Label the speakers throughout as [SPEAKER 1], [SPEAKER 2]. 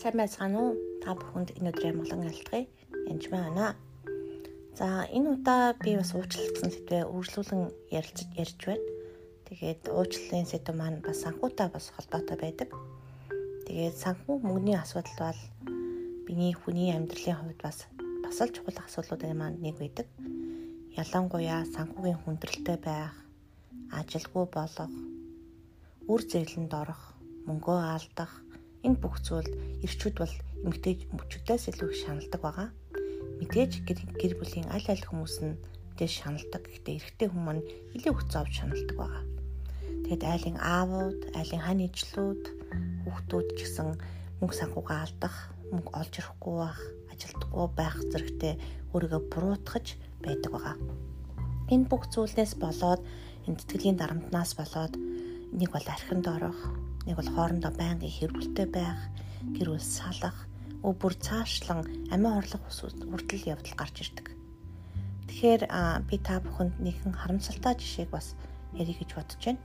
[SPEAKER 1] Сайн байцгаана уу? Та бүхэнд энэ өдрийн амгалан ялтгая. Янж байна. За энэ удаа би бас уучлал гэсэн сэдвээ үргэлжлүүлэн ярилцж ярьж байна. Тэгээд уучлалын сэдв маань бас санхүүтай бас холбоотой байдаг. Тэгээд санхүү мөнгөний асуудал бол биний хүний амьдралын хувьд бас бас л чухал асуудлуудын маань нэг байдаг. Ялангуяа санхүүгийн хүндрэлтэй байх, ажилгүй болох, үр зээлэнд орох, мөнгөө алдах Энэ бүх зүйлд эрчүүд бол эмгтэй мөчүүдээс илүү шаналдаг байгаа. Мэдээж гэр бүлийн аль аль хүмүүс нь мэдээж шаналдаг. Гэхдээ эрэгтэй хүмүүс нь илүү хүч авч шаналдаг байгаа. Тэгэд айлын аавууд, айлын хань ижлүүд, хүүхдүүд ч гэсэн мөнгө санхугаа алдах, мөнгө олж ирэхгүй байх, ажилдахгүй байх зэрэгтэй өөрийгөө буруутгаж байдаг байгаа. Энэ бүх зүйлээс болоод энэ тэтгэлийн дарамтнаас болоод нэг бол архинд орох, Нэг бол хоорондоо байнгын хэрвэлтэй байх, гэр бүл салах, өв бүр цаашлан амиа орлох хүртэл явдал гарч ирдэг. Тэгэхээр би та бүхэнд нэгэн харамсалтай жишээг бас ярих гэж бодож байна.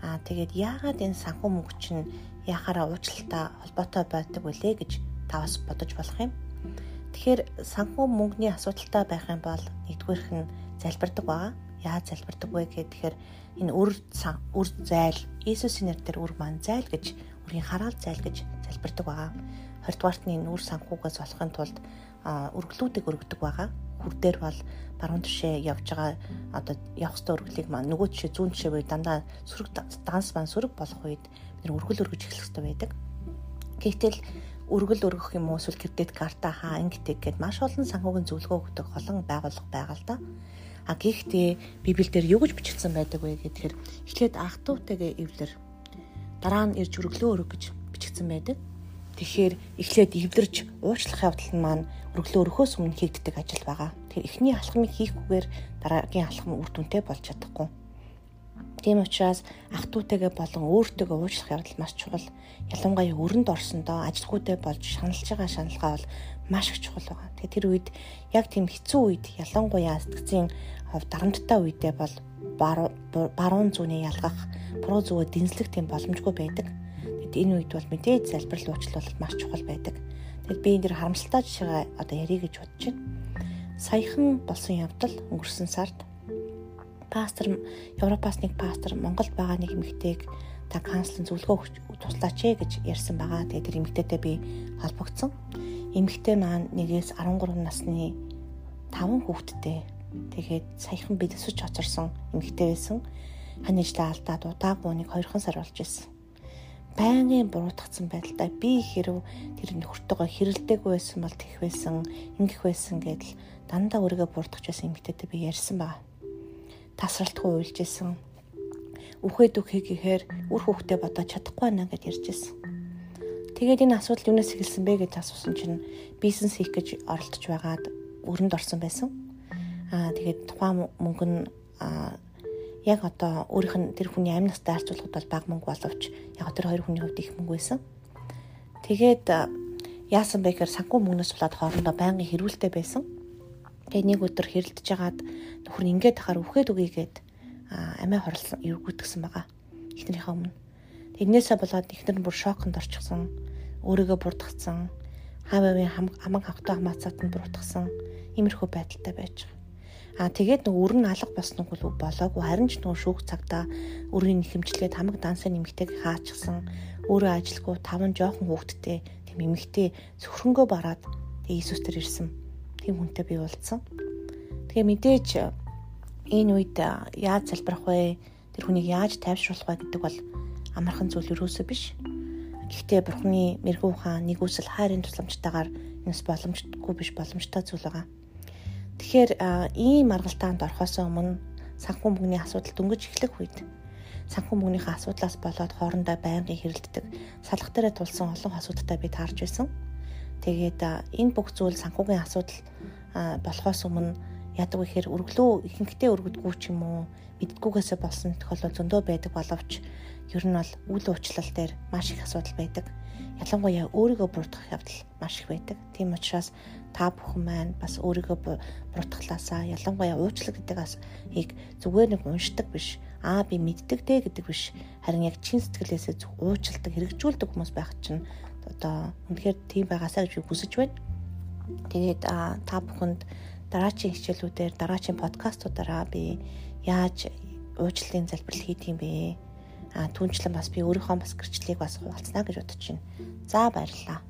[SPEAKER 1] Аа тэгээд яагаад энэ санхүү мөнгө чинь яхаараа уучлалтай холбоотой байдаг вүлээ гэж та бас бодож болох юм. Тэгэхээр санхүү мөнгөний асуудалтай байх юм бол нэгдүгээрх нь залбирдаг байгаа яаж залбирдаг вэ гэхээр энэ үр үр зайл Иесусийн нэрээр үр маань зайл гэж үрийн хараал зайл гэж залбирдаг байгаа. 20 дугаарт нь энэ үр санхугаас болохын тулд өргөлүүдийг өргөдөг байгаа. Хүр дээр бол баруун тишээ явж байгаа одоо явах ёстой өргөлийг маань нөгөө тишээ зүүн тишээ буюу дандаа сөрөг данс маань сөрөг болох үед бид өргөл өргөж эхлэх ёстой байдаг. Гэвтэл өргөл өргөх юм уу эсвэл кредит карта хаа ингэдэг гэдээ маш олон санхүүгийн зөвлөгөө өгдөг олон байгууллага байгаа л да. А гэхдээ Библиэлд юу гэж бичигдсэн байдаг вэ гэхээр эхлээд ах トゥ утэйгээ эвлэр дараа нь ирж өргөлөө өрөг гэж бичигдсэн байдаг. Тэгэхээр эхлээд эвлэрж уучлах явдал нь маань өргөлөө өрөхөөс өмнө хийгддэг ажил байгаа. Тэгэхээр эхний алхмыг хийхгүйгээр дараагийн алхам үр дүнтэй болж чадахгүй. Тийм учраас ах トゥ утэйгээ болон өөртөөгөө уучлах явдал маш чухал. Ялангуяа өрөнд орсондоо ажилгүйтэй болж шаналж байгаа шаналгаа бол маш их чухал байгаа. Тэгэхээр тэр үед яг тийм хэцүү үед ялангуяа сэтгцийн хувь дарамттай үедээ бол баруун зүүнээ ялгах, буруу зүгөө дэнслэх тийм боломжгүй байдаг. Тэгэд энэ үед бол мэдээж залбирал уучлал маш чухал байдаг. Тэгэд би энэ дэр харамсалтай жишээ одоо ярих гэж бодож байна. Саяхан болсон явдал өнгөрсөн сард пастор Европоос нэг пастор Монголд байгаа нэг эмэгтэйг та канцлын зөвлөгөө туслаач ээ гэж ярьсан байгаа. Тэгээд тэр эмэгтэйтэй би холбогдсон. Эмэгтэй маань нэгээс 13 насны 5 хүүхэдтэй. Тэгээд саяхан бид өсөж очирсон эмэгтэй байсан. Ханижлаа алдаад удаагүй нэг 2хан сар болж исэн. Байнгын буруутгацсан байдалтай би хэрв тэр нөхөртөөгөө хэрэлдэггүй байсан бол тэх байсан, ингэх байсан гэдэл дандаа өөрийгөө буруутгах байсан эмэгтэйтэй би ярьсан баг. Тасралтгүй уйлжсэн. Үхээд үхээ гэхээр үр хөвгтөө бодож чадахгүй байна гэд ярьж ирсэн. Тэгээд энэ асуудал юунаас эхэлсэн бэ гэж асуусан чинь бизнес хийх гэж оролдож байгаад өрөнд орсон байсан. Аа тэгээд тухайн мөнгө нь яг одоо өөрийнх нь тэр хүний амь настай харьцуулахад бол бага мөнгө боловч яг тэр хоёр хүний хувьд их мөнгө байсан. Тэгээд яасан бэ гэхээр санхүү мөнгнөөс болоод хоорондоо байнгын хэрүүлтэй байсан. Тэгээд нэг өдөр хэрэлдэж хагаад нөхөр нь ингээд тахаар үхээд үгийгээд амиа хорлсон эвгүйтгсэн байгаа. Эхнэрийнхээ өмнө. Тэрнээсээ болоод ихнэр нь бүр шоконд орчихсон өөрийгөө бурдгцсан, хавийн хамаг хавтаа хамаацаад нь бурдгсан иймэрхүү байдалтай байж байгаа. Аа тэгээд нэг өрн алга босног бол болоогүй харин ч нөгөө шүүх цагта өрийн нэхэмжлээд хамаг дансаа нэмэгтэйг хаачихсан өөрөө ажилгүй таван жоохон хүүхэдтэй тийм эмэгтэй зөвхөнгөө бараад тэгээ Иесус төр ирсэн. Тийм хүнтэй би уулзсан. Тэгээ мэдээж энэ үед яаж залбирах вэ? Тэр хүнийг яаж тайвшруулах вэ гэдэг бол амархан зүйл юусоо биш. Гэхдээ Бурхны мэрэгүү хаан нэгүсэл хайрын тусламжтайгаар энэс боломжгүй биш боломжтой зүйл байгаа. Тэгэхээр ийм аргалтаанд орохоос өмнө санхүү мөнгөний асуудал дөнгөж эхлэх үед санхүү мөнгөнийхөө асуудлаас болоод хоорондоо байнгын хэрэлддэг салах дээрээ тулсан олон асуудалтай би таарч байсан. Тэгээд энэ бүх зүйл санхүүгийн асуудал болохоос өмнө яадаг гэхээр өргөлөө ихэнхдээ өргөдгүү ч юм уу мэддгүйгээсээ болсон тохиолдол зөндөө байдаг боловч ер нь бол үйл уучлал дээр маш их асуудал байдаг. Ялангуяа өөрийгөө буруутгах явдал маш их байдаг. Тийм учраас та бүхэн маань бас өөрийгөө буруутгалаасаа ялангуяа уучлал гэдэг асыг зүгээр нэг уншдаг биш аа би мэддэг дээ гэдэг биш харин яг чин сэтгэлээсээ уучлалдаг хэрэгжүүлдэг хүмүүс байх чинь одоо үнэхээр тийм байгаасаа гэж хүсэж байна. Тэгээд та бүхэнд дараачийн хичээлүүдээр дараачийн подкастуудаараа би яаж уучлалын залбирал хийх юм бэ? А түнчлэн бас би өөрийнхөө бас гэрчлэлийг бас хуваалцана гэж бодож байна. За баярлалаа.